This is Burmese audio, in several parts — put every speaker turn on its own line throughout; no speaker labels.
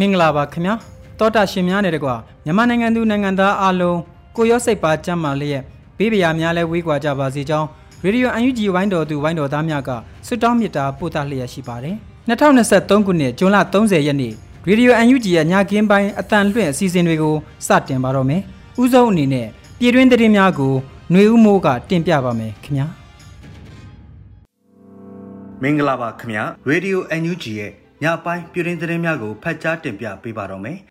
မင်္ဂလာပါခင်ဗျာတောတာရှင်များနဲ့တကွာမြန်မာနိုင်ငံသူနိုင်ငံသားအားလုံးကိုရောစိတ်ပါကြမ်းမာလျက်ဘေးပရာများလဲဝေးကွာကြပါစေကြောင်းရေဒီယို UNG ဝိုင်းတော်သူဝိုင်းတော်သားများကဆွတောင်းမေတ္တာပို့သလျက်ရှိပါတယ်2023ခုနှစ်ဇွန်လ30ရက်နေ့ရေဒီယို UNG ရဲ့ညကင်းပိုင်းအတန်လွှင့်အစီအစဉ်တွေကိုစတင်ပါတော့မယ်ဥဆုံးအနေနဲ့ပြည်တွင်းသတင်းများကိုຫນွေဦးမိုးကတင်ပြပါမယ်ခင်ဗျာ
မင်္ဂလာပါခင်ဗျာရေဒီယို UNG ရဲ့ ညပိုင်းပြည်တွင်းသတင်းများကိုဖတ်ကြားတင်ပြပေးပါတော့မယ်။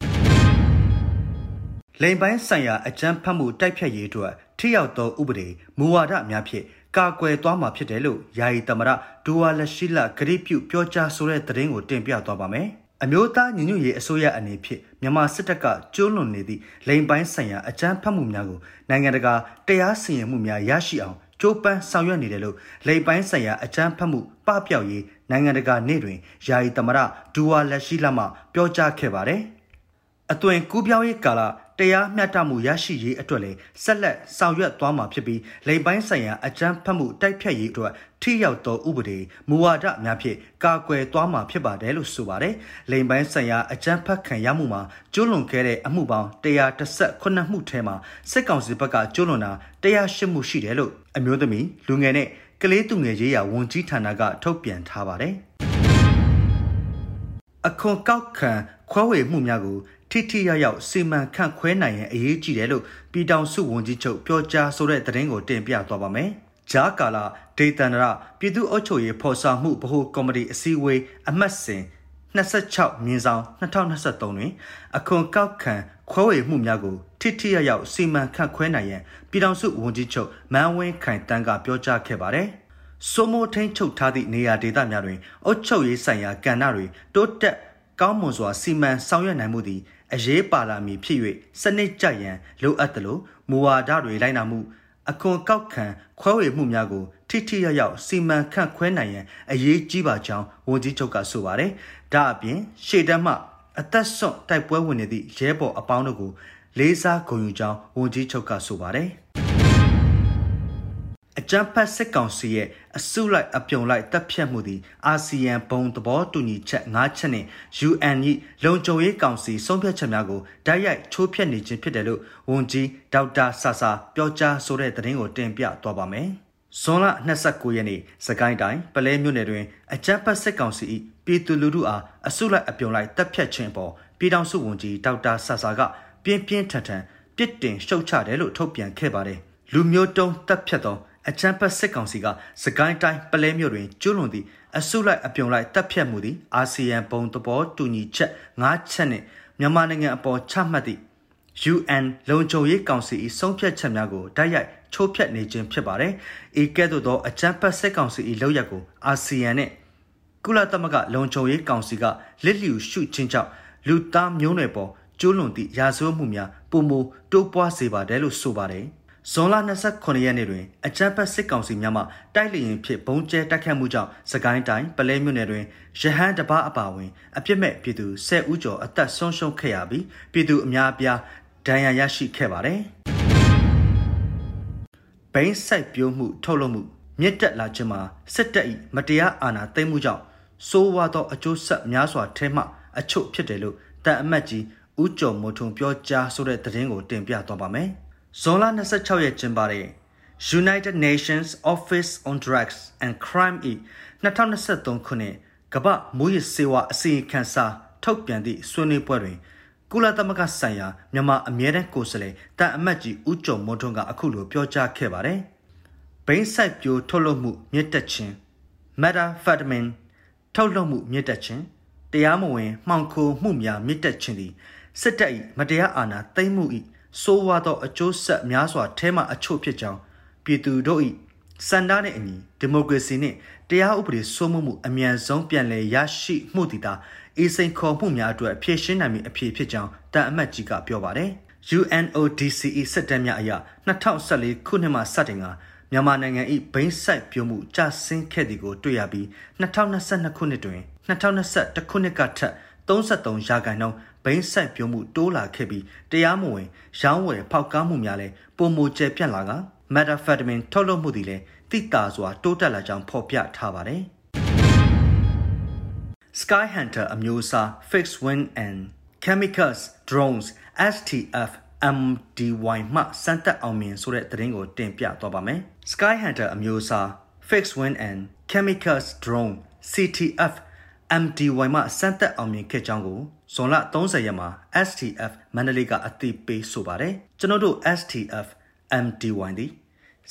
လိန်ပိုင်းဆိုင်ရာအကြမ်းဖက်မှုတိုက်ဖြတ်ရေးအတွက်ထိရောက်သောဥပဒေမူဝါဒများဖြင့်ကာကွယ်သွားမှာဖြစ်တယ်လို့ယာယီသမရဒူဝါလက်ရှိလဂရိပြုပြောကြားဆိုတဲ့သတင်းကိုတင်ပြသွားပါမယ်။အမျိုးသားညီညွတ်ရေးအစိုးရအနေဖြင့်မြန်မာစစ်တပ်ကကျိုးလွန်နေသည့်လိန်ပိုင်းဆိုင်ရာအကြမ်းဖက်မှုများကိုနိုင်ငံတကာတရားစီရင်မှုများရရှိအောင် ကြိုးပမ်းဆောင်ရွက်နေတယ်လို့လိန်ပိုင်းဆိုင်ရာအကြမ်းဖက်မှုပပျောက်ရေးနိုင်ငံတကာနေ့တွင်ယာယီသမရဒူဝါလက်ရှိလက်မှပြောကြားခဲ့ပါတယ်။အသွင်ကူးပြောင်းရေးကာလ တရားမျှတမှုရရှိရေးအတွက်လည်းဆက်လက်ဆောင်ရွက်သွားမှာဖြစ်ပြီးလိမ်ပိုင်းဆိုင်ရာအကြမ်းဖက်မှုတိုက်ဖြတ်ရေးအတွက်ထိရောက်သောဥပဒေမူဝါဒများဖြင့်ကာကွယ်သွားမှာဖြစ်ပါတယ်လို့ဆိုပါတယ်။လိမ်ပိုင်းဆိုင်ရာအကြမ်းဖက်ခံရမှုမှာကျူးလွန်ခဲ့တဲ့အမှုပေါင်း138မှုထဲမှာစစ်ကောင်စီဘက်ကကျူးလွန်တာ108မှုရှိတယ်လို့အမျိုးသမီးလူငယ်နဲ့ကလေးသူငယ်ရေးရာဝန်ကြီးဌာနကထုတ်ပြန်ထားပါတယ်။အခွန်ကောက်ခံခွဲဝေမှုများကို ထိထိရောက်ရောက်စီမံခန့်ခွဲနိုင်ရင်အရေးကြီးတယ်လို့ပြည်ထောင်စုဝန်ကြီးချုပ်ပြောကြားဆိုတဲ့သတင်းကိုတင်ပြသွားပါမယ်။ဂျာကာလာဒေသန္တရပြည်သူ့အုပ်ချုပ်ရေးဖော်ဆောင်မှုဗဟိုကော်မတီအစည်းအဝေးအမှတ်စဉ်26မြင်းဆောင်2023တွင်အခွန်ကောက်ခံခွဲဝေမှုများကိုထိထိရောက်ရောက်စီမံခန့်ခွဲနိုင်ရန်ပြည်ထောင်စုဝန်ကြီးချုပ်မန်ဝင်းခိုင်တန်းကပြောကြားခဲ့ပါတယ်။စိုးမိုးထိန်ချုပ်ထားသည့်နေရာဒေသများတွင်အုပ်ချုပ်ရေးဆိုင်ရာကဏ္ဍတွေတိုးတက်ကောင်းမွန်စွာစီမံဆောင်ရွက်နိုင်မှုသည် အရေးပါလာမည်ဖြစ်၍စနစ်ကြရန်လိုအပ်သလိုမူဝါဒတွေလိုက်နာမှုအခွန်ကောက်ခံခွဲဝေမှုများကိုထိထိရောက်ရောက်စီမံခန့်ခွဲနိုင်ရန်အရေးကြီးပါကြောင်းဝန်ကြီးချုပ်ကဆိုပါတယ်။ဒါအပြင်ရှေ့တန်းမှအသက်ဆွန့်တိုက်ပွဲဝင်နေသည့်ရဲဘော်အပေါင်းတို့ကိုလေးစားဂုဏ်ယူကြောင်းဝန်ကြီးချုပ်ကဆိုပါတယ်။ အကြမ်းဖက်စစ်ကောင်စီရဲ့အစုလိုက်အပြုံလိုက်တပ်ဖြတ်မှုသည်အာဆီယံဘုံသဘောတူညီချက်၅ချက်နဲ့ UN ၏လုံခြုံရေးကောင်စီဆုံးဖြတ်ချက်များကိုဓာတ်ရိုက်ချိုးဖျက်နေခြင်းဖြစ်တယ်လို့ဝန်ကြီးဒေါက်တာဆာဆာပြောကြားဆိုတဲ့သတင်းကိုတင်ပြသွားပါမယ်။ဇွန်လ29ရက်နေ့စကိုင်းတိုင်းပလဲမြို့နယ်တွင်အကြမ်းဖက်စစ်ကောင်စီ၏ပြည်သူလူထုအားအစုလိုက်အပြုံလိုက်တပ်ဖြတ်ခြင်းပေါ်ပြည်ထောင်စုဝန်ကြီးဒေါက်တာဆာဆာကပြင်းပြင်းထန်ထန်ပြစ်တင်ရှုတ်ချတယ်လို့ထုတ်ပြန်ခဲ့ပါတယ်။လူမျိုးတုံးတပ်ဖြတ်သော အချမ်းပတ်စစ်ကောင်စီကစကိုင်းတိုင်းပလဲမြို့တွင်ကျွလွန်သည့်အစုလိုက်အပြုံလိုက်တပ်ဖြတ်မှုသည်အာဆီယံဘုံသဘောတူညီချက်၅ချက်နှင့်မြန်မာနိုင်ငံအပေါ်ချမှတ်သည့် UN လုံခြုံရေးကောင်စီ၏ဆုံးဖြတ်ချက်များကိုတိုက်ရိုက်ချိုးဖျက်နေခြင်းဖြစ်ပါတယ်။ဤကဲ့သို့သောအကြမ်းဖက်စစ်ကောင်စီ၏လုပ်ရက်ကိုအာဆီယံနှင့်ကုလသမဂ္ဂလုံခြုံရေးကောင်စီကလစ်လျူရှုခြင်းကြောင့်လူသားမျိုးနွယ်ပေါ်ကျိုးလွန်သည့်ရာဇဝတ်မှုများပုံမတိုးပွားစေပါတယ်လို့ဆိုပါတယ်။ ဇွန်လ29ရက်နေ့တွင်အကြမ်းဖက်စစ်ကောင်စီများမှတိုက်လျင်ဖြစ်ဘုံကျဲတိုက်ခတ်မှုကြောင့်စကိုင်းတိုင်းပလဲမြို့နယ်တွင်ရဟန်းတပအပါဝင်အပြစ်မဲ့ပြည်သူ10ဦးကျော်အသက်ဆုံးရှုံးခဲ့ရပြီးပြည်သူအများအပြားဒဏ်ရာရရှိခဲ့ပါတယ်။ဘိန်းစိုက်ပျိုးမှုထုတ်လုပ်မှုမြင့်တက်လာခြင်းမှာစစ်တပ်၏မတရားအာဏာသိမ်းမှုကြောင့်စိုးဝါသောအကျိုးဆက်များစွာထဲမှအချို့ဖြစ်တယ်လို့တန်အမတ်ကြီးဦးကျော်မိုးထွန်းပြောကြားဆိုတဲ့သတင်းကိုတင်ပြသွားပါမယ်။ ဇွန်လ26ရက်ကျင်းပတဲ့ United Nations Office on Drugs and Crime ၏2023ခုနှစ်ကမ္ဘာမူရစေဝါအစီရင်ခံစာထုတ်ပြန်သည့်ဆွေးနွေးပွဲတွင်ကုလသမဂ္ဂဆိုင်ရာမြန်မာအမြဲတမ်းကိုယ်စားလှယ်တန်အမတ်ကြီးဦးကျော်မိုးထွန်းကအခုလိုပြောကြားခဲ့ပါတယ်။ဘိန်းဆိုင်ပြိုထုတ်လုပ်မှုမြင့်တက်ခြင်း methamphetamine ထုတ်လုပ်မှုမြင့်တက်ခြင်းတရားမဝင်မှောင်ခိုမှုများမြင့်တက်ခြင်းသည်စစ်တပ်၏မတရားအာဏာသိမ်းမှု၏ ဆိုးဝါးသောအကျိုးဆက်များစွာထဲမှအချို့ဖြစ်ကြောင်းပြည်သူတို့၏စန္ဒနဲ့အညီဒီမိုကရေစီနှင့်တရားဥပဒေစိုးမိုးမှုအမြန်ဆုံးပြန်လည်ရရှိမှုတည်တာအေးစိန်ခေါ်မှုများအတွက်ဖြည့်ရှင်းနိုင်မည့်အဖြစ်ဖြစ်ကြောင်းတန်အမတ်ကြီးကပြောပါတယ်။ UNODCE စစ်တမ်းများအရ2014ခုနှစ်မှစတင်ကမြန်မာနိုင်ငံ၏ဘိန်းဆိုင်ပြိုမှုကျဆင်းခဲ့သည်ကိုတွေ့ရပြီး2022ခုနှစ်တွင်2021ခုနှစ်ကထက် 33ရာခိုင်နှုန်းဘိန်းဆိုင်ပြိုမှုတိုးလာခဲ့ပြီးတရားမဝင်ရောင်းဝယ်ဖောက်ကားမှုများလည်းပုံမကျပြန့်လာက methamphetamine ထုတ်လုပ်မှုသည်လည်းတိတာစွာတိုးတက်လာကြောင်းဖော်ပြထားပါတယ်။ Sky Hunter အမျိုးအစား Fixed Wing and Chemicals Drones STF MDY မှစမ်းသပ်အောင်မြင်ဆိုတဲ့သတင်းကိုတင်ပြသွားပါမယ်။ Sky Hunter အမျိုးအစား Fixed Wing and Chemicals Drone CTF MDY မှစမ်းသပ်အောင်မြင်ခဲ့ကြောင်းကိုဇွန်လ30ရက်မှာ STF မန္တလေးကအသိပေးဆိုပါတယ်။ကျွန်တော်တို့ STF MDY သည်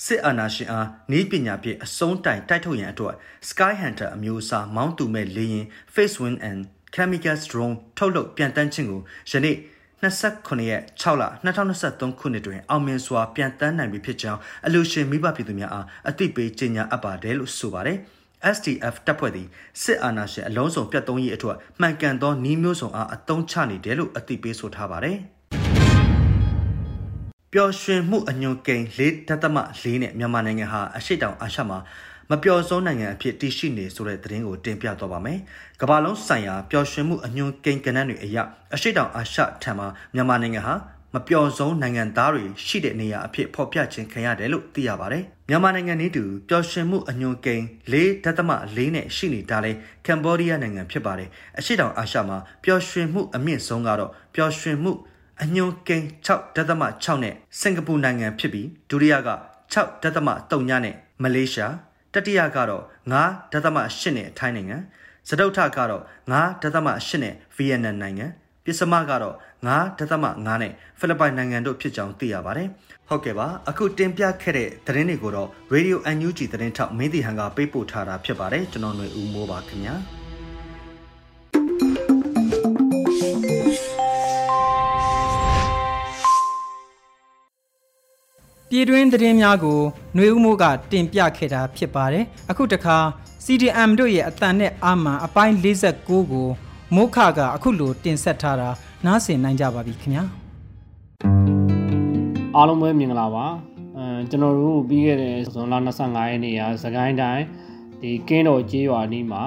စစ်အာဏာရှင်အားနည်းပညာဖြင့်အစုံတိုင်တိုက်ထုတ်ရန်အတွက် Sky Hunter အမျိုးအစားမောင်းသူမဲ့လေယာဉ် Face Wind and Chemicals Drone ထုတ်လုပ်ပြန်တန်းခြင်းကိုယနေ့29ရက်6လ2023ခုနှစ်တွင်အောင်မြင်စွာပြန်တန်းနိုင်ပြီဖြစ်ကြောင်းအလူရှင်မိဘပြည်သူများအားအသိပေးကြေညာအပ်ပါတယ်လို့ဆိုပါတယ်။ STF တပ်ဖွဲ့သည်စစ်အာဏာရှင်အလုံးစုံပြတ်သုံးရေးအတွက်မှန်ကန်သောနှီးမျိုးစုံအားအသုံးချနေတယ်လို့အသိပေးဆိုထားပါတယ်။ပျော်ရွှင်မှုအညွန်ကိန်း၄ဒသမ၄နဲ့မြန်မာနိုင်ငံဟာအရှိတောင်အာရှမှာမပျော်ဆုံးနိုင်ငံအဖြစ်တည်ရှိနေဆိုတဲ့သတင်းကိုတင်ပြသွားပါမယ်။ကမ္ဘာလုံးဆိုင်ရာပျော်ရွှင်မှုအညွန်ကိန်းကဏ္ဍတွေအရအရှိတောင်အာရှထံမှာမြန်မာနိုင်ငံဟာမပျော်ဆုံးနိုင်ငံသားတွေရှိတဲ့နေရာအဖြစ်ဖော်ပြခြင်းခံရတယ်လို့သိရပါတယ်။ မြန်မာနိုင်ငံနည်းတူပျော်ရွှင်မှုအညွန်ကိန်း၄ဒသမ၄နဲ့ရှိနေတာလဲကမ်ဘောဒီးယားနိုင်ငံဖြစ်ပါတယ်။အရှိတောင်အာရှမှာပျော်ရွှင်မှုအမြင့်ဆုံးကတော့ပျော်ရွှင်မှုအညွန်ကိန်း6.6နဲ့စင်ကာပူနိုင်ငံဖြစ်ပြီးဒုတိယက6.3ညနဲ့မလေးရှားတတိယကတော့9.8နဲ့ထိုင်းနိုင်ငံစတုထကတော့9.8နဲ့ဗီယက်နမ်နိုင်ငံပစ္စမကတော့ 9.5နဲ့ဖိလစ်ပိုင်နိုင်ငံတို့ဖြစ်ကြောင်းသိရပါတယ်ဟုတ်ကဲ့ပါအခုတင်ပြခဲ့တဲ့သတင်းတွေကိုတော့ Radio NUG သတင်းထောက်မင်းတီဟန်ကပေးပို့ထားတာဖြစ်ပါတယ်ကျွန်တော်ຫນွေဦးမိုးပါခင်ဗျာ
ပြည်တွင်းသတင်းများကိုຫນွေဦးမိုးကတင်ပြခဲ့တာဖြစ်ပါတယ်။အခုတခါ CDM တို့ရဲ့အတန်နဲ့အာမန်အပိုင်း46ကိုမိုးခကအခုလိုတင်ဆက်ထားတာ နားဆင်နိုင်ကြပါပြီခင်ဗျာ။
အားလုံးပဲမင်္ဂလာပါ။အဲကျွန်တော်တို့ပြီးခဲ့တဲ့ဇွန်လ25ရက်နေ့ကစကိုင်းတိုင်းဒီကင်းတော်ကြေးရွာနီးမှာ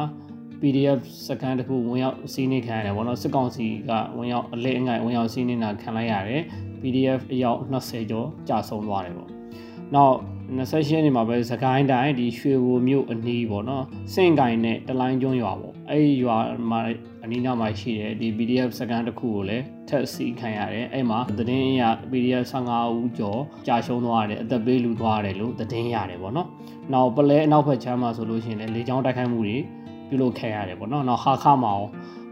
PDF စကန်တစ်ခုဝင်ရောက်စီးနှိခံရတယ်ဗောနော်စစ်ကောင်စီကဝင်ရောက်အလဲအငိုက်ဝင်ရောက်စီးနှိတာခံလိုက်ရတယ် PDF အယောက်20ကျော်ကြာဆုံးသွားတယ်ပေါ့နောက်28ရက်နေ့မှာပဲစကိုင်းတိုင်းဒီရွှေဘိုမြို့အနီးပေါ့နော်စင့်ကိုင်နဲ့တလိုင်းကျွန်းရွာပေါ့အဲ့ဒီရွာမှာအ နီးနားမှာရှိတယ်ဒီ PDF စကန်တစ်ခုကိုလည်းထက်စီခံရတယ်အဲ့မှာသတင်းအရ PDF 15ဦးကျော်ကြာရှုံးသွားတယ်အသက်ပေးလူသွားတယ်လို့သတင်းရတယ်ပေါ့နော်နောက်ပလဲအနောက်ဘက်ချမ်းမှာဆိုလို့ရှိရင်လည်းလေကြောင်းတိုက်ခိုက်မှုတွေပြုလုပ်ခဲ့ရတယ်ပေါ့နော်နောက်ဟာခမောင်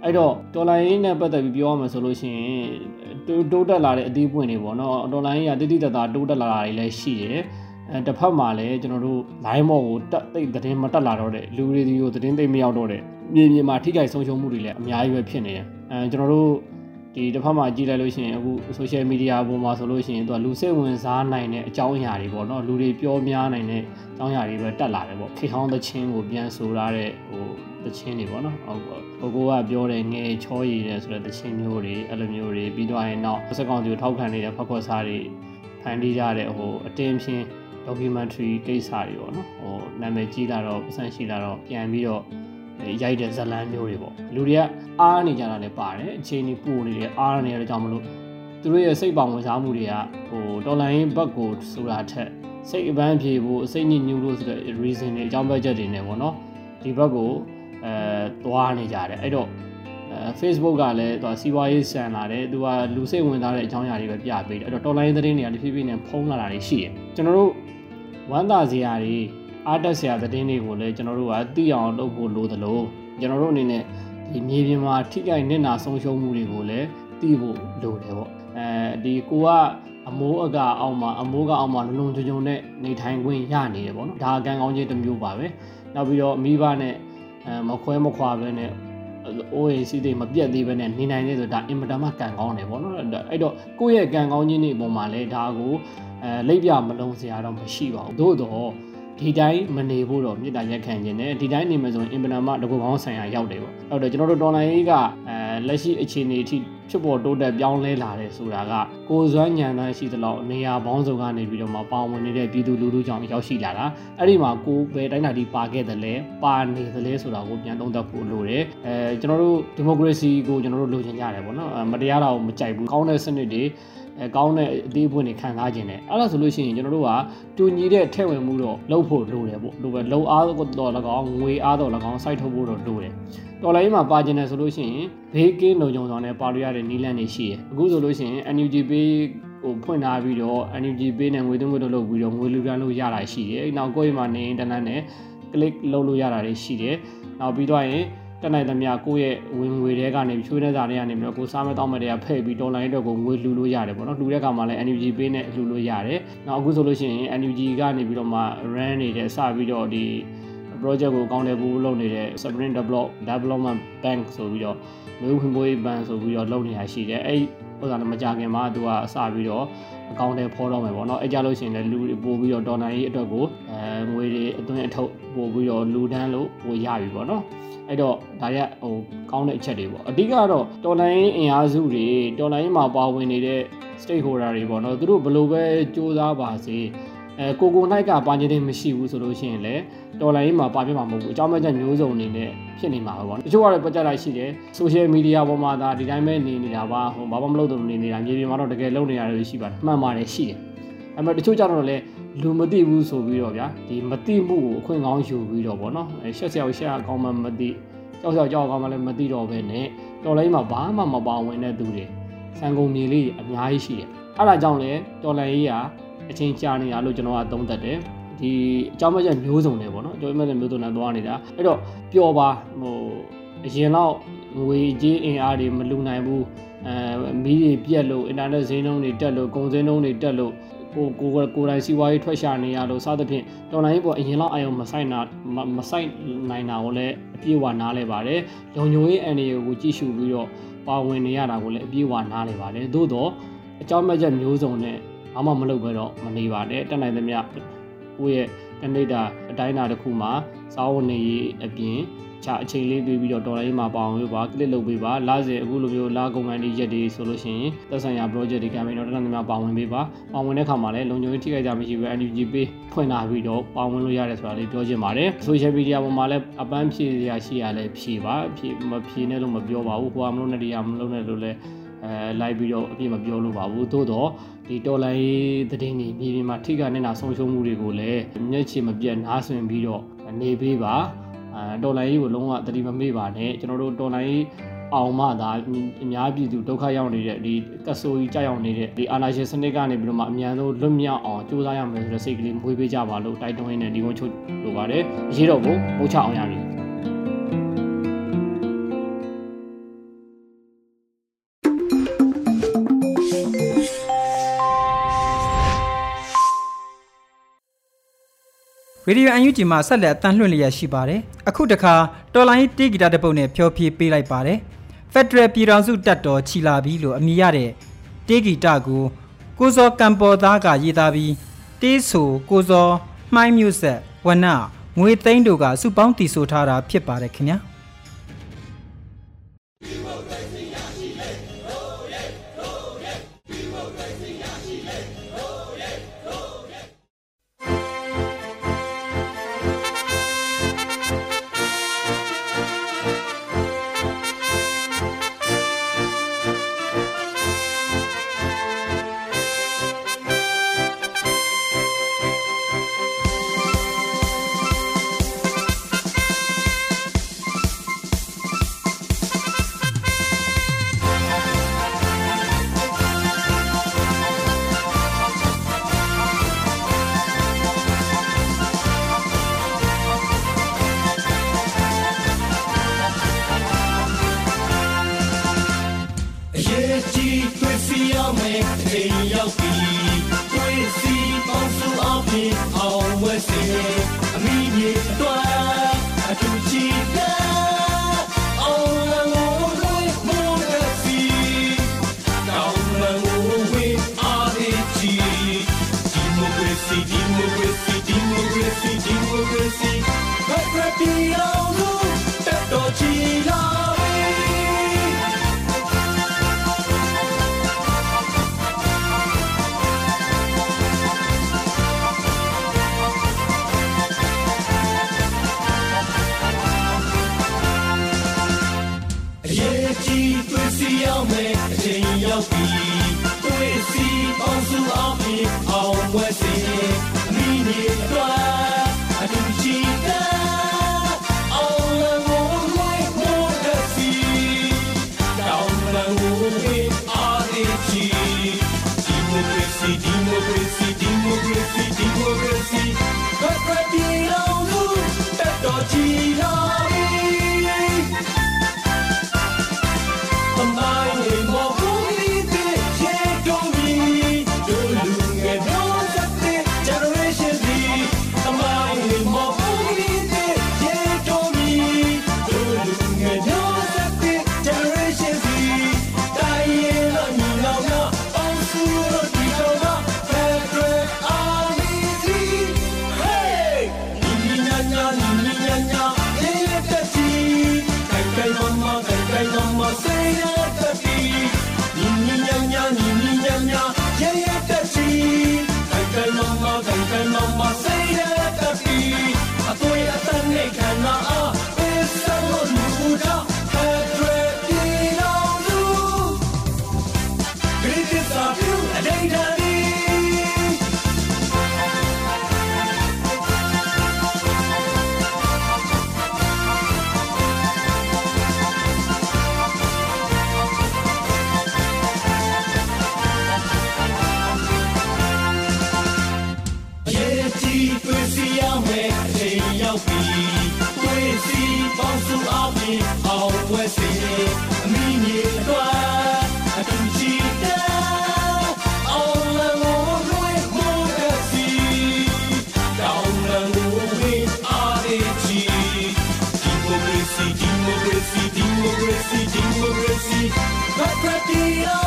အဲ့တော့တော်လိုင်းနဲ့ပတ်သက်ပြီးပြောရမယ်ဆိုလို့ရှိရင်တိုးတက်လာတဲ့အသီးပွင့်တွေပေါ့နော်တော်လိုင်းကတိတိတတ်တာတိုးတက်လာတာတွေလည်းရှိတယ် အဲတစ်ဖက်မှာလည်းကျွန်တော်တို့ line မော်ကိုတက်သိသတင်းမတက်လာတော့တဲ့လူတွေဒီကိုသတင်းသိမရောက်တော့တဲ့မြေပြင်မှာထိခိုက်ဆုံးရှုံးမှုတွေလည်းအများကြီးပဲဖြစ်နေတယ်အဲကျွန်တော်တို့ဒီတစ်ဖက်မှာကြည့်လိုက်လို့ရှိရင်အခု social media ပေါ်မှာဆိုလို့ရှိရင်သူကလူစိတ်ဝင်စားနိုင်တဲ့အကြောင်းအရာတွေပေါ့နော်လူတွေပြောများနိုင်တဲ့အကြောင်းအရာတွေပဲတက်လာတယ်ပေါ့ခေဟောင်းသချင်းကိုပြန်ဆိုရတဲ့ဟိုသချင်းတွေပေါ့နော်ဟုတ်ပေါ့ကိုကိုကပြောတယ်ငယ်ချောရည်တယ်ဆိုတဲ့သချင်းမျိုးတွေအဲ့လိုမျိုးတွေပြီးတော့ရင်တော့စက်ကောင်စီကိုထောက်ခံနေတဲ့ဖက်ခွက်စားတွေဖန်တီးကြတဲ့ဟိုအတင်းဖြင်း documentary ကိစ္စတွေပေါ့နော်ဟိုနာမည်ကြီးလာတော့ပတ်စံရှိလာတော့ပြန်ပြီးတော့ရိုက်တဲ့ဇလန်းမျိုးတွေပေါ့လူတွေကအားနေကြတာလည်းပါတယ်အချိန်ကြီးပို့နေတယ်အားနေရတဲ့ကြောင့်မလို့သူတို့ရဲ့စိတ်ပေါင်ဝင်စားမှုတွေကဟိုတော်လိုင်းဘက်ကိုဆိုတာထက်စိတ်အပန်းဖြေဖို့စိတ်ညစ်ညူးလို့ဆိုတဲ့ reason တွေအကြောင်းပြချက်တွေနဲ့ပေါ့နော်ဒီဘက်ကိုအဲသွားနေကြတယ်အဲ့တော့အဲ Facebook ကလည်းသူကစီးပွားရေးဆန်လာတယ်သူကလူစိတ်ဝင်စားတဲ့အကြောင်းအရာတွေပဲပြပေးတယ်အဲ့တော့ online သတင်းတွေကတဖြည်းဖြည်းနဲ့ဖုံးလာတာတွေရှိတယ်ကျွန်တော်တို့ ဝမ်းသာစရာတွေအားတက်စရာသတင်းတွေကိုလည်းကျွန်တော်တို့ကသိအောင်လုပ်ဖို့လိုသလိုကျွန်တော်တို့အနေနဲ့ဒီမြေပြင်မှာထိခိုက်နစ်နာဆုံးရှုံးမှုတွေကိုလည်းသိဖို့လိုတယ်ပေါ့အဲဒီကိုကအမိုးအကအောက်မှာအမိုးကအောက်မှာလုံလုံချုံချုံနဲ့နေထိုင်ခွင့်ရနေတယ်ပေါ့နော်ဒါအကံကောင်းခြင်းတစ်မျိုးပါပဲနောက်ပြီးတော့မိဘနဲ့အဲမခွဲမခွာပဲနဲ့ OAC တွေမပြတ်သေးပဲနဲ့နေနိုင်တယ်ဆိုဒါအင်မတန်မှကံကောင်းတယ်ပေါ့နော်အဲ့တော့ကိုယ့်ရဲ့ကံကောင်းခြင်းတွေအပေါ်မှာလည်းဒါကို အဲလိပ်ပြမလုံးစရာတော့မရှိပါဘူးသို့တော့ဒီတိုင်းမနေဖို့တော့မြေတားရက်ခံခြင်းနဲ့ဒီတိုင်းနေမယ်ဆိုရင်အင်ပနမတကူကောင်းဆိုင်ရာရောက်တယ်ပေါ့အဲ့တော့ကျွန်တော်တို့တော်လိုင်းရေးကအဲလက်ရှိအခြေအနေအထိဖြစ်ပေါ်တိုးတက်ပြောင်းလဲလာတယ်ဆိုတာကကိုယ်စွမ်းဉာဏ်သားရှိသလောက်နေရာပေါင်းစုံကနေပြီးတော့မှပါဝင်နေတဲ့ပြည်သူလူထုကြောင့်ရောက်ရှိလာတာအဲ့ဒီမှာကိုဘယ်တိုင်းတာဒီပါခဲ့တယ်လဲပါနေတယ်လဲဆိုတာကိုပြန်သုံးသပ်ဖို့လိုတယ်အဲကျွန်တော်တို့ဒီမိုကရေစီကိုကျွန်တော်တို့လိုချင်ကြတယ်ပေါ့နော်မတရားတာကိုမကြိုက်ဘူးကောင်းတဲ့စနစ်တွေ အဲကောင်းတဲ့အသေးအပွင့်တွေခံစားခြင်းနဲ့အဲ့ဒါဆိုလို့ရှိရင်ကျွန်တော်တို့ကတူညီတဲ့ထည့်ဝင်မှုတော့လုပ်ဖို့လိုတယ်ပေါ့လိုပဲလုံအားတော့၎င်းငွေအားတော့၎င်းစိုက်ထုတ်ဖို့တော့လိုတယ်တော်လိုင်းမှာပါကျင်တယ်ဆိုလို့ရှိရင်ဘေးကင်းလုံခြုံစွာနဲ့ပါလို့ရတဲ့နီးလန်းတွေရှိတယ်အခုဆိုလို့ရှိရင် NUG ပေးဟိုဖွင့်ထားပြီးတော့ NUG ပေးနဲ့ငွေသွင်းမှုတို့လုပ်ပြီးတော့ငွေလူကန်းလို့ရတာရှိတယ်နောက်ကိုယ့်မှာနေအင်တာနက်နဲ့ click လုပ်လို့ရတာတွေရှိတယ်နောက်ပြီးတော့ရင် တက်နိုင်သမျှကိုယ့်ရဲ့ဝင်ငွေတွေကနေချွေးနေစားတွေကနေပြီးတော့ကိုစားမတောင်းမတွေကဖဲ့ပြီးဒေါ်လာအတွက်ကိုငွေလှူလို့ရတယ်ပေါ့နော်လှူတဲ့အခါမှာလည်း NUG ပေးနဲ့လှူလို့ရတယ်နောက်အခုဆိုလို့ရှိရင် NUG ကနေပြီးတော့မှ run နေတဲ့စပြီးတော့ဒီ project ကိုကောင်းတယ်ဘူးလုပ်နေတဲ့ Spring Develop Development Bank ဆိုပြီးတော့မျိုးဖွံ့ဖြိုးရေးဘဏ်ဆိုပြီးတော့လုပ်နေတာရှိတယ်အဲ့ဥစ္စာနဲ့မကြခင်မှာသူကစပြီးတော့ အကောင့်တွေဖော်တော့မယ်ပေါ့နော်အဲ့ကြလို့ရှိရင်လည်းလူပို့ပြီးတော့ဒေါ်လာရေးအတွက်ကိုအဲငွေတွေအသွင်းအထုတ်ပို့ပြီးတော့လူတန်းလို့ပို့ရပြီပေါ့နော်အဲ့တော့ဒါရဟိုကောင်းတဲ့အချက်တွေပေါ့အဓိကတော့တော်လိုင်းအင်အားစုတွေတော်လိုင်းမှာပါဝင်နေတဲ့ stakeholder တွေပေါ့နော်သူတို့ဘယ်လိုပဲစူးစမ်းပါစေအဲကိုကိုနိုင်ကပါခြင်းတွေမရှိဘူးဆိုလို့ရှိရင်လည်း တော်လိုင်းမှာပါပြမှာမဟုတ်ဘူးအကြောင်းမဲ့ချက်မျိုးစုံအနေနဲ့ဖြစ်နေမှာပဲပေါ့တချို့ကတော့ပတ်ကြလိုက်ရှိတယ် social media ပေါ်မှာဒါဒီတိုင်းပဲနေနေတာပါဟိုဘာမှမလုပ်တော့နေနေတာမြေပြင်မှာတော့တကယ်လုပ်နေရတယ်ရှိပါတယ်မှန်ပါတယ်ရှိတယ်အဲ့မဲ့တချို့ကြတော့လည်းလူမသိဘူးဆိုပြီးတော့ဗျာဒီမသိမှုကိုအခွင့်ကောင်းယူပြီးတော့ဗောနော်အဲရှက်ဆရာရှက်အကောင်းမှမသိကြောက်ကြောက်ကြောက်အကောင်းမှလည်းမသိတော့ဘဲနဲ့တော်လိုင်းမှာဘာမှမပါဝင်တဲ့သူတွေစံကုန်မြေလေးအများကြီးရှိတယ်အဲ့ဒါကြောင့်လေတော်လိုင်းကြီးကအချင်းကြာနေတာလို့ကျွန်တော်ကသုံးသပ်တယ် ဒီအကြောင်းမကျမျိုးစုံတွေပေါ့နော်အကြောင်းမကျမျိုးစုံတွေသွားနေတာအဲ့တော့ပျော်ပါဟိုအရင်တော့ငွေကြေးအင်အားတွေမလူနိုင်ဘူးအဲမီးတွေပြက်လို့အင်တာနက်ဈေးနှုန်းတွေတက်လို့ကုန်ဈေးနှုန်းတွေတက်လို့ကိုကိုကိုယ်တိုင်စီးပွားရေးထွက်ရှာနေရလို့စသဖြင့်တော်လိုင်းပေါ်အရင်လောက်အယုံမဆိုင်တာမဆိုင်နိုင်တာကိုလည်းအပြည့်အဝနားလဲပါတယ်လုံညိုရေးအန်ဒီကိုကြည့်ရှုပြီးတော့ပါဝင်နေရတာကိုလည်းအပြည့်အဝနားလဲပါတယ်သို့တော့အကြောင်းမဲ့ချက်မျိုးစုံနဲ့ဘာမှမလုပ်ဘဲတော့မနေပါနဲ့တက်နိုင်သမျှ ကိုယ့်ရဲ့တနေ့တာအတိုင်းအတာတစ်ခုမှာစာဝန်နေရေးအပြင်ချအချိန်လေးပေးပြီးတော့တော်လိုင်းမှာပါအောင်ပေးပါကလစ်လုပ်ပေးပါလာစေအခုလိုမျိုးလာကုန်ကန်ဒီရက်တွေဆိုလို့ရှိရင်သက်ဆိုင်ရာ project တွေ campaign တော့တနင်္လာနေ့မှာပါဝင်ပေးပါပါဝင်တဲ့ခါမှာလည်းလုံခြုံရေးထိခိုက်ကြမရှိဘူး NUG ပေးဖွင့်လာပြီးတော့ပါဝင်လို့ရတယ်ဆိုတာလေးပြောချင်ပါတယ် social media ပေါ်မှာလည်းအပန်းဖြည့်ရရှိရလဲဖြည့်ပါဖြည့်မဖြည့်နဲ့လို့မပြောပါဘူးဟိုကမလို့နဲ့တရားမလို့နဲ့လို့လည်း အဲလိုက်ပြီးတော့အပြည့်မပြောလို့ပါဘူးသို့တော့ဒီတော်လိုင်းသတင်းတွေမြေပြင်မှာထိခိုက်နေတာဆုံးရှုံးမှုတွေကိုလည်းမျက်ခြေမပြတ်နားဆွင်ပြီးတော့နေပေးပါအဲတော်လိုင်းကြီးကိုလုံးဝတတိမမေ့ပါနဲ့ကျွန်တော်တို့တော်လိုင်းအောင်မှသာအများပြည်သူဒုက္ခရောက်နေတဲ့ဒီကဆိုကြီးကြောက်ရောက်နေတဲ့ဒီအာနာရှင်စနစ်ကနေပြီးတော့မှအများဆုံးလွတ်မြောက်အောင်ကြိုးစားရမယ်ဆိုတဲ့စိတ်ကလေးမွေးပေးကြပါလို့တိုက်တွန်းရင်းနဲ့ဒီကုန်းချုပ်လိုပါတယ်ရေးတော့ကိုမိုးချအောင်ရပြီ
ရေဒီယိုအန်ယူဂျီမှာဆက်လက်အတန်းလွှင့်လျက်ရှိပါတယ်အခုတခါတော်လိုင်းတေးဂီတတစ်ပုတ်နဲ့ဖျော်ဖြေပေးလိုက်ပါတယ်ဖက်ဒရယ်ပြည်ထောင်စုတပ်တော်ချီလာပြီလို့အမည်ရတဲ့တေးဂီတကိုကိုစောကံပေါ်သားကရေးသားပြီးတေးဆိုကိုစောမှိုင်းမျိုးဆက်ဝနငွေသိန်းတို့ကစုပေါင်းတည်ဆိုထားတာဖြစ်ပါတယ်ခင်ဗျာ
အချိန်ရောက်ပြီတွေ့စီပေါင်းစုအောင်ဖြင့်အောင်ဝဲစေအမိမြေတွားအထူးချီတာအောင်လငိုဝဲမိုးရစီကောင်းလငိုဝဲအားရချီဒီမိုကရေစီဒီမိုကရေစီဒီမိုကရေစီဒီမိုကရေစီဘက်ရပီအောင်လို့ ဘ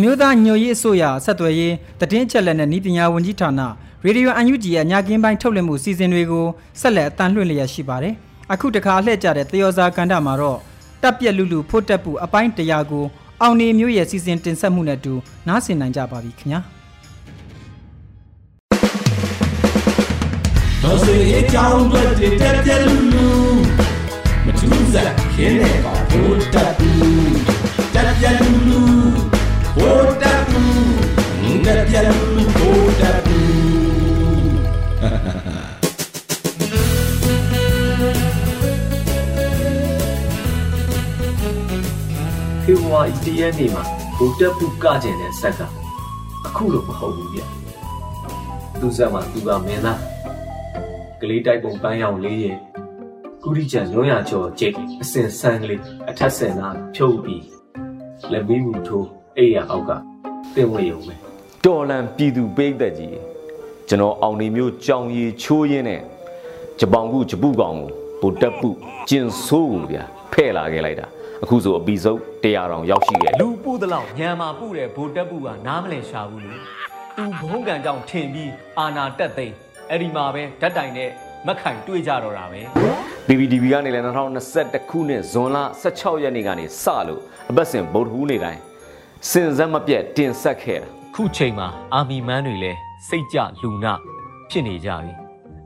အမျိုးသားညွှန်ရေးအစိုးရဆက်သွယ်ရေးတည်င်းချက်လက်နဲ့ဤပညာဝန်ကြီးဌာနရေဒီယိုအန်ယူဂျီရဲ့ညကင်းပိုင်းထုတ်လွှင့်မှုစီစဉ်တွေကိုဆက်လက်အတန်းလွှင့်လျက်ရှိပါတယ်။အခုတခါလှည့်ကြတဲ့တယောဇာကန်ဒမှာတော့တပ်ပြက်လူလူဖို့တက်ပူအပိုင်းတရာကိုအောင်နေမျိုးရဲ့စီစဉ်တင်ဆက်မှုနဲ့အတူနားဆင်နိုင်ကြပါပြီခင်ဗျာ။
တော်စေအကြောင်းတွေတက်ပြက်လူလူမထူးစားခင်းနေပါဘိုးတက်တူတက်ပြက်လူလူ ဘိုးတက်တူတက်ပြက်လူလူဘိုးတက်တူ
ဖေဖော်ဝါရီတရက်နေ့မှာဘူတက်ပူကကျင်တဲ့ဆက်ကအခုလိုမဟုတ်ဘူးဗျသူဆက်မှာသူကမင်းသားကလေးတိုက်ပုံပန်းရောင်လေးရဲ့ကုရိချံလွန်ရကျော်ကျိတ်အစင်ဆန်းကလေးအထက်ဆင်နာဖြုတ်ပြီးလက်မီးမူထိုး အိယာအောက်ကတင်ဝေရုံပဲ
တော်လန်ပြည်သူပိတ်သက်ကြီးကျွန်တော်အောင်နေမျိုးကြောင်ရီချိုးရင်းနဲ့ဂျပောင်ကူဂျပုကောင်ကိုဗိုလ်တပ်ပုကျင်ဆိုးကိုဗျာဖဲ့လာခဲ့လိုက်တာအခုဆိုအပီစုပ်100တောင်ရောက်ရှိခဲ့
လူပုတလောက်ညံမာပုတဲ့ဗိုလ်တပ်ပုကနားမလည်ရှာဘူးလို့သူဘုံကံကြောင့်ထင်ပြီးအာနာတက်သိမ်းအဲ့ဒီမှာပဲဓာတ်တိုင်နဲ့မက်ခိုင်တွေ့ကြတော့တာပဲ
PPTV ကနေလည်း2021ခုနှစ်ဇွန်လ16ရက်နေ့ကနေစလို့အပတ်စဉ်ဗုဒ္ဓဟူးနေ့တိုင်း စင်စက်မပြတ်တင်ဆက်ခဲ့တာ
ခုချိန်မှာအာမီမန်းတွေလည်းစိတ်ကြလူနာဖြစ်နေကြပြီ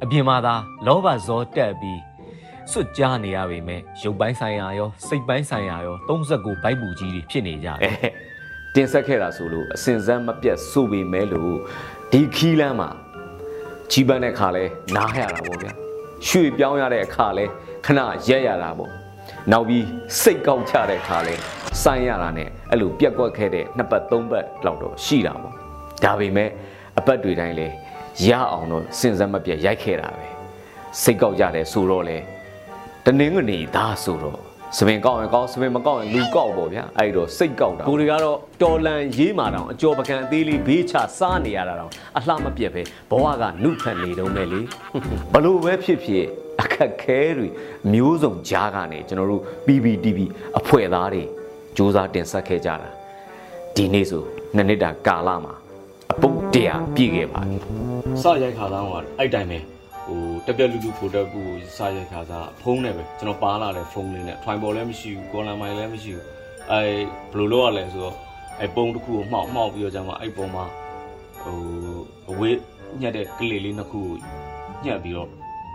အပြင်မှာသာလောဘဇောတက်ပြီးစွတ်ကြားနေရပေမဲ့ရုပ်ပိုင်းဆိုင်ရာရောစိတ်ပိုင်းဆိုင်ရာရော39ဘိုက်ပူကြီးတွေဖြစ်နေကြတယ်
အဲတင်ဆက်ခဲ့တာဆိုလို့အစင်စက်မပြတ်ဆိုပေမဲ့လို့ဒီခီးလမ်းမှာချီးပန်းတဲ့ခါလဲနားရတာပေါ့ဗျာရွှေပြောင်းရတဲ့အခါလဲခဏရက်ရတာပေါ့ နောက်ပြီးစိတ်ကောက်ချတဲ့ခါလဲစိုင်းရတာနဲ့အဲ့လိုပြက်ကွက်ခဲ့တဲ့နှစ်ပတ်သုံးပတ်လောက်တော့ရှိတာပေါ့ဒါပေမဲ့အပတ်တွေတိုင်းလဲရအောင်တော့စင်စက်မပြတ်ရိုက်ခဲ့တာပဲစိတ်ကောက်ကြတယ်ဆိုတော့လဲတနင်္ဂနွေသားဆိုတော့စပင်ကောက်ရင်ကောက်စပင်မကောက်ရင်လူကောက်ပေါ့ဗျာအဲ့တော့စိတ်ကောက်တာကိုတွေကတော့တော်လန်ရေးမာတောင်အကျော်ပကံအသေးလေးဘေးချစားနေရတာတောင်အလှမပြတ်ပဲဘဝကနုဖက်နေတုံးပဲလေဘလို့ပဲဖြစ်ဖြစ် အခက်ခဲတွေမျိုးစုံကြားကနေကျွန်တော်တို့ PPTV အဖွဲ့သားတွေစူးစမ်းတင်ဆက်ခဲ့ကြတာဒီနေ့ဆိုနှစ်နှစ်တာကာလမှာအပုတ်တရာပြည့်ခဲ့ပါပြီ
စရိုက်ခါသားကအဲ့တိုင်းပဲဟိုတက်ပြက်လူလူဖိုတက်ကူစရိုက်ခါသားဖုန်းနဲ့ပဲကျွန်တော်ပါလာတဲ့ဖုန်းလေးနဲ့ try ပေါ်လည်းမရှိဘူးကော်လန်မိုင်လည်းမရှိဘူးအဲဘယ်လိုလုပ်ရလဲဆိုတော့အဲပုံတစ်ခုကိုမှောက်မှောက်ပြီးတော့ကျမှအဲ့ပုံမှာဟိုအဝေးညက်တဲ့ကလေးလေးနှစ်ခုကိုညက်ပြီးတော့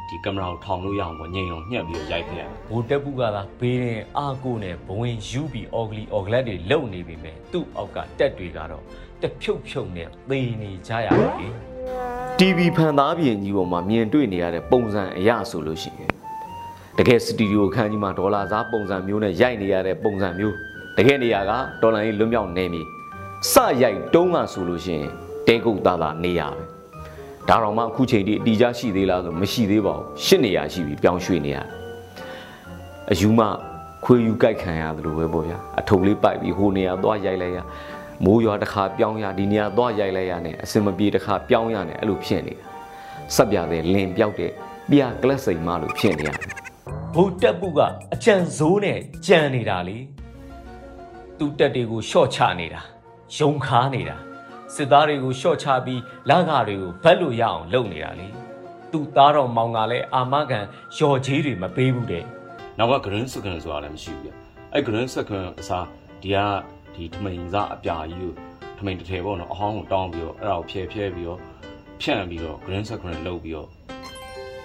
ဒီကင်မရာကိုထောင်လို့ရအောင်ပေါ့ငိန်အောင်ညက်ပြီးတော့ရိုက်ခဲ့ရတယ်
ဘိုလ်တက်ပုကသာဘေးရင်အာကိုနဲ့ဘဝင်ယူပြီးအော်ဂလီအော်ဂလက်တွေလုံနေပြီမဲ့သူ့အောက်ကတက်တွေကတော့တဖြုတ်ဖြုတ်နဲ့သေနေကြရပြီ
TV ဖန်သားပြင်ကြီးပေါ်မှာမြင်တွေ့နေရတဲ့ပုံစံအရဆိုလို့ရှိရင်တကယ်စတူဒီယိုခန်းကြီးမှာဒေါ်လာစားပုံစံမျိုးနဲ့ရိုက်နေရတဲ့ပုံစံမျိုးတကယ်နေရာကဒေါ်လာကြီးလွတ်မြောက်နေပြီစရိုက်တုံးကဆိုလို့ရှိရင်တဲကုတ်သားသားနေရပဲ ဒါတော့မှအခုချိန်ထိအတီးကြရှိသေးလားဆိုမရှိသေးပါဘူးရှစ်နေရရှိပြီပြောင်းရွှေ့နေရတယ်အယူမခွေယူကြိုက်ခံရတယ်လို့ပဲပေါ့ဗျာအထုပ်လေးပိုက်ပြီးဟိုနေရာသွားရိုက်လိုက်ရမိုးရွာတစ်ခါပြောင်းရဒီနေရာသွားရိုက်လိုက်ရနဲ့အစင်မပြေတစ်ခါပြောင်းရနဲ့အဲ့လိုဖြစ်နေတာစက်ပြတဲ့လင်ပြောက်တဲ့ပြကလပ်စိန်မလို့ဖြစ်နေရတယ်
ဘိုလ်တက်ပုကအကြံစိုးနဲ့ကြံနေတာလေသူ့တက်တွေကိုရှော့ချနေတာယုံခါနေတာ စစ်သားတွေကိုရှော့ချပြီးလက်ကားတွေကိုဘက်လို့ရအောင်လုပ်နေတာလေသူ့သားတော်မောင်ကလည်းအာမခံရော်ကြီးတွေမပေးဘူးတဲ့
နောက်က green second ဆိုတာလည်းမရှိဘူးပြအဲ့ green second အစားဒီကဒီထမိန်စားအပြာကြီးကိုထမိန်တစ်ထည်ပေါ့နော်အဟောင်းကိုတောင်းပြီးတော့အဲ့ဒါကိုဖြဲဖြဲပြီးတော့ဖြန့်ပြီးတော့ green second လုပ်ပြီးတော့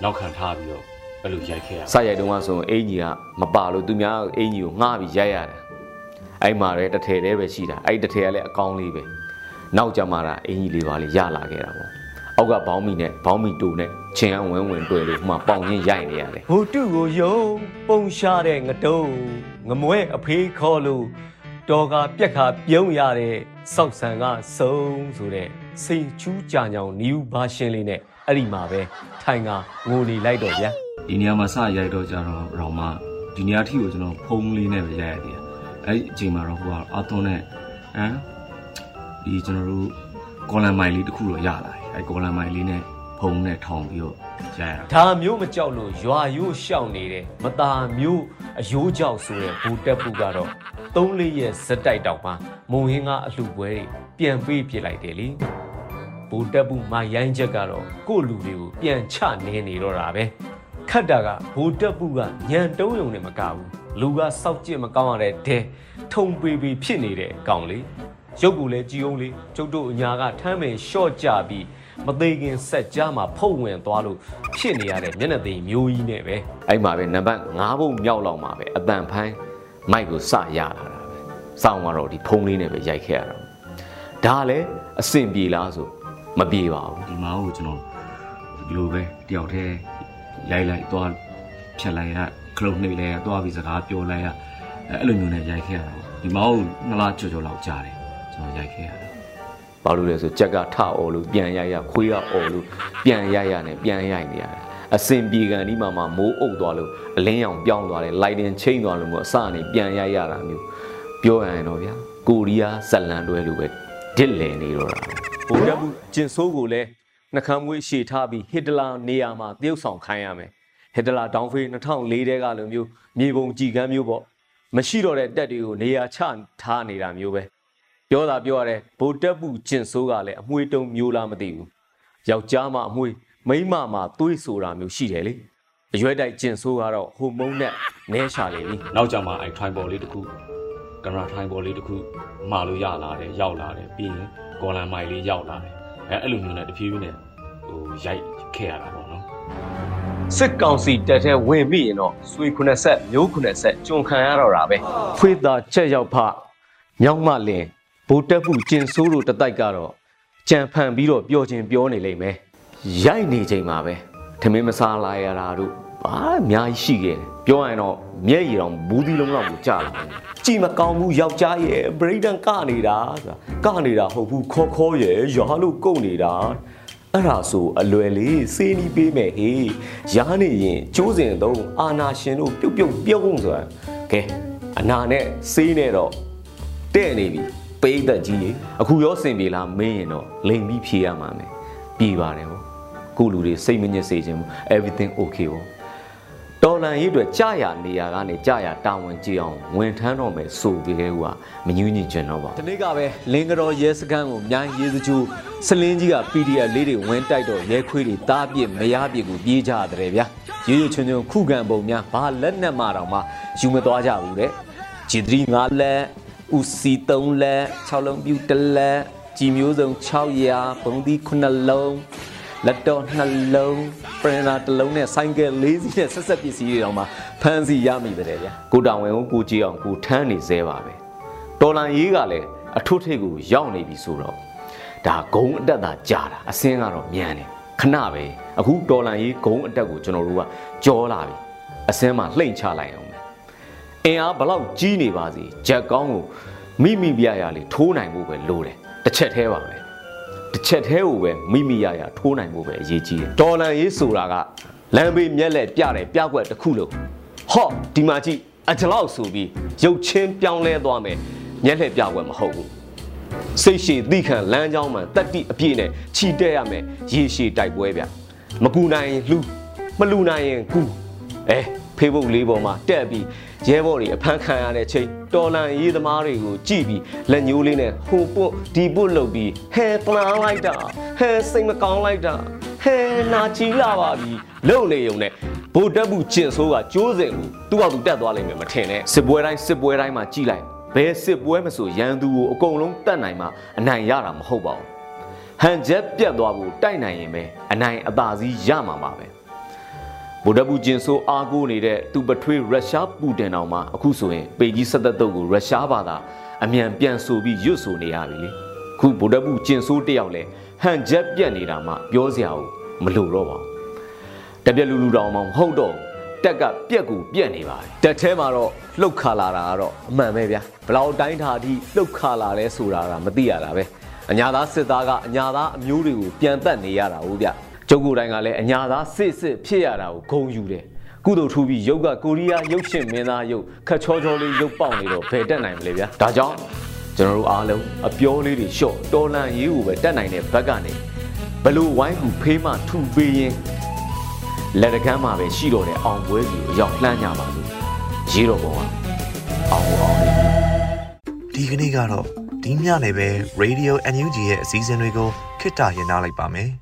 နောက်ခံထားပြီးတော့အဲ့လိုရိုက်ခဲ့ရ
စရိုက်တုံးကဆိုရင်အင်ကြီးကမပါလို့သူများအင်ကြီးကိုငှားပြီးရိုက်ရတယ်အဲ့မှာလည်းတစ်ထည်တည်းပဲရှိတာအဲ့တစ်ထည်ကလည်းအကောင်းလေးပဲ နောက်ကြမှာတာအင်ကြီးလေးပါလေးရလာခဲ့တာပေါ့အောက်ကဘောင်းမီနဲ့ဘောင်းမီတူနဲ့ချင်းအဝင်းဝင်တွေ့လို့ဟိုမှာပေါင်ရင်းရိုက်နေရတယ်
ဟိုတုကိုယုံပုံရှာတဲ့ငတုံးငမွဲအဖေးခေါ်လို့တော်ကပြက်ခါပြုံးရတဲ့စောက်ဆန်ကစုံဆိုတဲ့စိန်ချူးကြာညောင်နီးဘာရှင်းလေးနဲ့အဲ့ဒီမှာပဲထိုင်ကငိုနေလိုက်တော့ဗျာ
ဒီနေရာမှာစရိုက်တော့ကြတော့ရောင်မဒီနေရာထိကိုကျွန်တော်ဖုံးလေးနဲ့ပဲရိုက်ရသေးတယ်အဲ့ဒီအချိန်မှာတော့ဟိုကအသွန်းနဲ့ဟမ် ဒီကျွန်တော်တို့ကော်လန်မိုင်လေးတစ်ခုတော့ရလာတယ်အဲ့ကော်လန်မိုင်လေးနဲ့ဖုံးနဲ့ထောင်ပြီးတော့ရိုက်ရတာ
ဒါမျိုးမကြောက်လို့ရွာရိုးရှောက်နေတဲ့မตาမျိုးအယိုးကြောက်ဆိုတဲ့ဘူတက်ပူကတော့သုံးလေးရဲ့ဇက်တိုက်တောင်မှမုံဟင်းကအလှပွဲတွေပြန်ပေးပြစ်လိုက်တယ်လေဘူတက်ပူမရိုင်းချက်ကတော့ကို့လူတွေကိုပြန်ချနေနေတော့တာပဲခတ်တာကဘူတက်ပူကညံတုံးယုံနဲ့မကဘူးလူကစောက်ကြည့်မကောင်းရတဲ့ဒဲထုံပေပေဖြစ်နေတဲ့အကောင်လေး ရုပ်ကူလည်းကြည်အောင်လေးကျုပ်တို့အညာကထမ်းပင်ရှော့ကြပြီးမသေးခင်ဆက်ကြားမှာဖုတ်ဝင်သွားလို့ဖြစ်နေရတဲ့မျက်နှာသိမ်မျိုးကြီးနဲ့ပဲ
အဲ့မှာပဲနံပါတ်9ဘုံမြောက်လောက်မှာပဲအတန်ဖိုင်းမိုက်ကိုစရလာတာပဲစောင်းကတော့ဒီဖုံးလေးနဲ့ပဲရိုက်ခဲ့ရတာဒါလည်းအဆင်ပြေလားဆိုမပြေပါဘူး
ဒီမှာကိုကျွန်တော်ဒီလိုပဲတယောက်တည်းရိုက်လိုက်သွားဖြတ်လိုက်ရခလုတ်နှိပ်လိုက်ရသွားပြီးစကားပြောလိုက်ရအဲ့လိုမျိုးနဲ့ရိုက်ခဲ့ရတာဒီမှာကိုနှစ်လားကြော်ကြော်လောက်ကြာတယ် ကျွန်တော်ရိုက်ခဲ့ရတာ
ဘာလို့လဲဆိုကြက်ကထအော်လို့ပြန်ရိုက်ရခွေးကအော်လို့ပြန်ရိုက်ရနဲ့ပြန်ရိုက်နေရတယ်အစင်ပြေကန်ဒီမှာမှမိုးအုပ်သွားလို့အလင်းရောင်ပြောင်းသွားတယ်လိုက်တင်ချိန်သွားလို့မျိုးအစအနေပြန်ရိုက်ရတာမျိုးပြောရရင်တော့ဗျာကိုရီးယားဇက်လန်တွဲလိုပဲဒစ်လည်နေတော့တာဗိုလ်တပ်ဘူးကျင်ဆိုးကိုလည်းနှကမ်းမွေးရှေထားပြီးဟစ်တလာနေရာမှာတရုတ်ဆောင်ခိုင်းရမယ်ဟစ်တလာတောင်ဖေး2004တဲကလိုမျိုးမြေပုံကြည်ကမ်းမျိုးပေါ့မရှိတော့တဲ့တက်တွေကိုနေရာချထားနေတာမျိုးပဲ ပြောတာပြောရတယ်ဗိုလ်တပ်ဘူးကျင်ဆိုးကလည်းအမွှေးတုံးမျိုးလားမသိဘူးယောက်ျားမှအမွှေးမိန်းမမှသွေးဆိုတာမျိုးရှိတယ်လေအရွယ်တိုက်ကျင်ဆိုးကတော့ဟိုမုန်းနဲ့နဲရှာလေပြီ
နောက်ကြမှာအဲ tribal လေးတစ်ခုကင်မရာ tribal လေးတစ်ခုမှာလို့ရလာတယ်ရောက်လာတယ်ပြီးရင်ကော်လန်မိုင်လေးရောက်လာတယ်အဲအဲ့လိုမျိုးနဲ့တဖြည်းဖြည်းနဲ့ဟိုရိုက်ခဲ့ရတာပေါ့နော်
စစ်ကောင်စီတက်တဲ့ဝင်ပြီရင်တော့ဆွေ90ဆက်မျိုး90ဆက်ကျွန်ခံရတော့တာပဲဖွေးသားချက်ရောက်ဖမြောက်မလင် ဗိုလ်တက်မှုကျင်ဆိုးတို့တတိုက်ကတော့ကြံဖန်ပြီးတော့ပြောချင်းပြောနေလိမ့်မယ်ရိုက်နေချိန်မှာပဲထမင်းမစားလာရတာတို့ဘာအများကြီးရှိခဲ့တယ်ပြောရရင်တော့မျက်ရည်တော့ဘူးသီးလုံးလောက်ကိုကြာလာတယ်ကြည်မကောင်းဘူးယောက်ျားရဲ့ဗရိဒန်ကနေတာဆိုတာကနေတာဟုတ်ဘူးခေါ်ခေါ်ရဲ့ရွာလို့ကုန်နေတာအဲ့ဒါဆိုအလွယ်လေးစေးနီးပေးမယ်ဟေးရားနေရင်ကျိုးစင်သုံးအာနာရှင်တို့ပြုတ်ပြုတ်ပြုတ်ဆိုတာကဲအနာနဲ့စေးနဲ့တော့တဲ့နေပြီ ပိတ်သက်ကြီးရေအခုရောစင်ပြေလားမင်းရင်တော့လိမ်ပြီးဖြေရမှာမယ်ပြည်ပါတယ်ဟောခုလူတွေစိတ်မညစ်စေခြင်းဘူး everything okay ဟောတော်လန်ရေးအတွက်ကြာရနေရာကနေကြာရတာဝန်ကြည့်အောင်ဝင်ထမ်းတော့မယ်ဆိုပြီးတဲ့ဟိုကမညူးညင်ကျင်တော့ပါဒီနေ့ကပဲလင်္ကတော်ရဲစခန်းကိုမြိုင်းရေးစကြိုးစလင်းကြီးက PDF လေးတွေဝင်တိုက်တော့ရဲခွေးတွေတားပြစ်မရပြစ်ကိုပြေးကြရတယ်ဗျာရေရွချွန်းချွန်းခုခံပုံများဘာလက်နဲ့မှတော့မှယူမသွားကြဘူးတဲ့ဂျီဒရီ9လက် ဦးစီ3လက်6လုံးပြူ1လက်ကြည်မျိုးစုံ600ဘုံသီး9လုံးလက်တော့နှလုံးပရင်တာတစ်လုံးနဲ့ဆိုင်ကယ်၄စီးနဲ့ဆက်ဆက်ပစ္စည်းတွေတော့မှဖမ်းစီရမိတယ်ဗျာကိုတောင်ဝင်ကိုကိုကြည့်အောင်ကိုထမ်းနေသေးပါပဲတော်လန်ရေးကလည်းအထွတ်ထိပ်ကိုရောက်နေပြီဆိုတော့ဒါဂုံအတက်သာကြာတာအစင်းကတော့မြန်တယ်ခဏပဲအခုတော်လန်ရေးဂုံအတက်ကိုကျွန်တော်တို့ကကြောလာပြီအစင်းမှာလှိမ့်ချလိုက်အောင်ပဲ အင်အားဘလောက်ကြီးနေပါစေဂျက်ကောင်းကိုမိမိပြရလေးထိုးနိုင်ဖို့ပဲလိုတယ်တစ်ချက်သေးပါပဲတစ်ချက်သေးကိုပဲမိမိရရထိုးနိုင်ဖို့ပဲအရေးကြီးတယ်ဒေါ်လန်ရေးဆိုတာကလမ်းဘေးမျက်လက်ပြတယ်ပြကွက်တစ်ခုလုံးဟော့ဒီမှာကြည့်အကြလောက်ဆိုပြီးရုပ်ချင်းပြောင်းလဲသွားမယ်မျက်လက်ပြကွက်မဟုတ်ဘူးစိတ်ရှည်သီခံလမ်းကြောင်းမှတက်တိအပြည့်နဲ့ခြိတက်ရမယ်ရေရှည်တိုက်ပွဲဗျမကူနိုင်ရင်လှူမလူနိုင်ရင်ကူအဲ ဖေးဘုတ်လေးပေါ်မှာတက်ပြီးရဲဘော်တွေအဖမ်းခံရတဲ့ချိန်တော်လန်ရေးသမားတွေကိုကြည့်ပြီးလက်ညိုးလေးနဲ့ဟိုပုတ်ဒီပုတ်လုပ်ပြီးဟဲတနာလိုက်တာဟဲစိတ်မကောင်းလိုက်တာဟဲနာချီလာပါပြီလုံနေုံနဲ့ဗိုလ်တပ်ဘူးကျင်ဆိုးကကျိုးစင်ကိုသူ့ဘောက်သူတက်သွားလိမ့်မယ်မထင်နဲ့စစ်ပွဲတိုင်းစစ်ပွဲတိုင်းမှာကြည်လိုက်ဘယ်စစ်ပွဲမဆိုရန်သူကိုအကုန်လုံးတတ်နိုင်မှအနိုင်ရတာမဟုတ်ပါဘူးဟန်ချက်ပြတ်သွားဖို့တိုက်နိုင်ရင်ပဲအနိုင်အသာစီးရမှာပါပဲ ဗိုလ်တပ်ဘူးကျင်ဆိုးအားကိုးနေတဲ့သူပထွေးရုရှားပူတင်တော်မှာအခုဆိုရင်ပေကြီးဆက်သက်တုပ်ကိုရုရှားဘာသာအမြန်ပြန်ဆိုပြီးရွတ်ဆိုနေရပြီလေခုဗိုလ်တပ်ဘူးကျင်ဆိုးတယောက်လဲဟန်ချက်ပြတ်နေတာမှပြောစရာကိုမလိုတော့ပါဘူးတပြက်လူလူတောင်မှမဟုတ်တော့ဘူးတက်ကပြက်ကူပြက်နေပါတယ်တက်ထဲမှာတော့လှုပ်ခါလာတာကတော့အမှန်ပဲဗျာဘလောက်တိုင်းထာအထိလှုပ်ခါလာလဲဆိုတာကမသိရတာပဲအညာသားစစ်သားကအညာသားအမျိုးတွေကိုပြန်တက်နေရတာဟုတ်ဗျ ကျုပ်ကိုယ်တိုင်ကလည်းအညာသားစစ်စစ်ဖြစ်ရတာကိုဂုံယူတယ်ကုသိုလ်ထူပြီးရုပ်ကကိုရီးယားရုပ်ရှင်မင်းသားရုပ်ခက်ချောချောလေးရုပ်ပေါက်နေတော့ဘယ်တက်နိုင်မလဲဗျာဒါကြောင့်ကျွန်တော်တို့အားလုံးအပြောလေးတွေရှော့တော်လန်ရေးကိုပဲတက်နိုင်တဲ့ဘက်ကနေဘလို့ဝိုင်းကူဖေးမှထူပေးရင်လက်တကမ်းမှာပဲရှိတော့တဲ့အောင်ပွဲစီကိုရောက်လှမ်းကြပါလို့ရေးတော့ဘောကအောင်အောင်လေး
ဒီကနေ့ကတော့ဒီညနေပဲ Radio NUG ရဲ့အစည်းအဝေးကိုခਿੱတရနာလိုက်ပါမယ်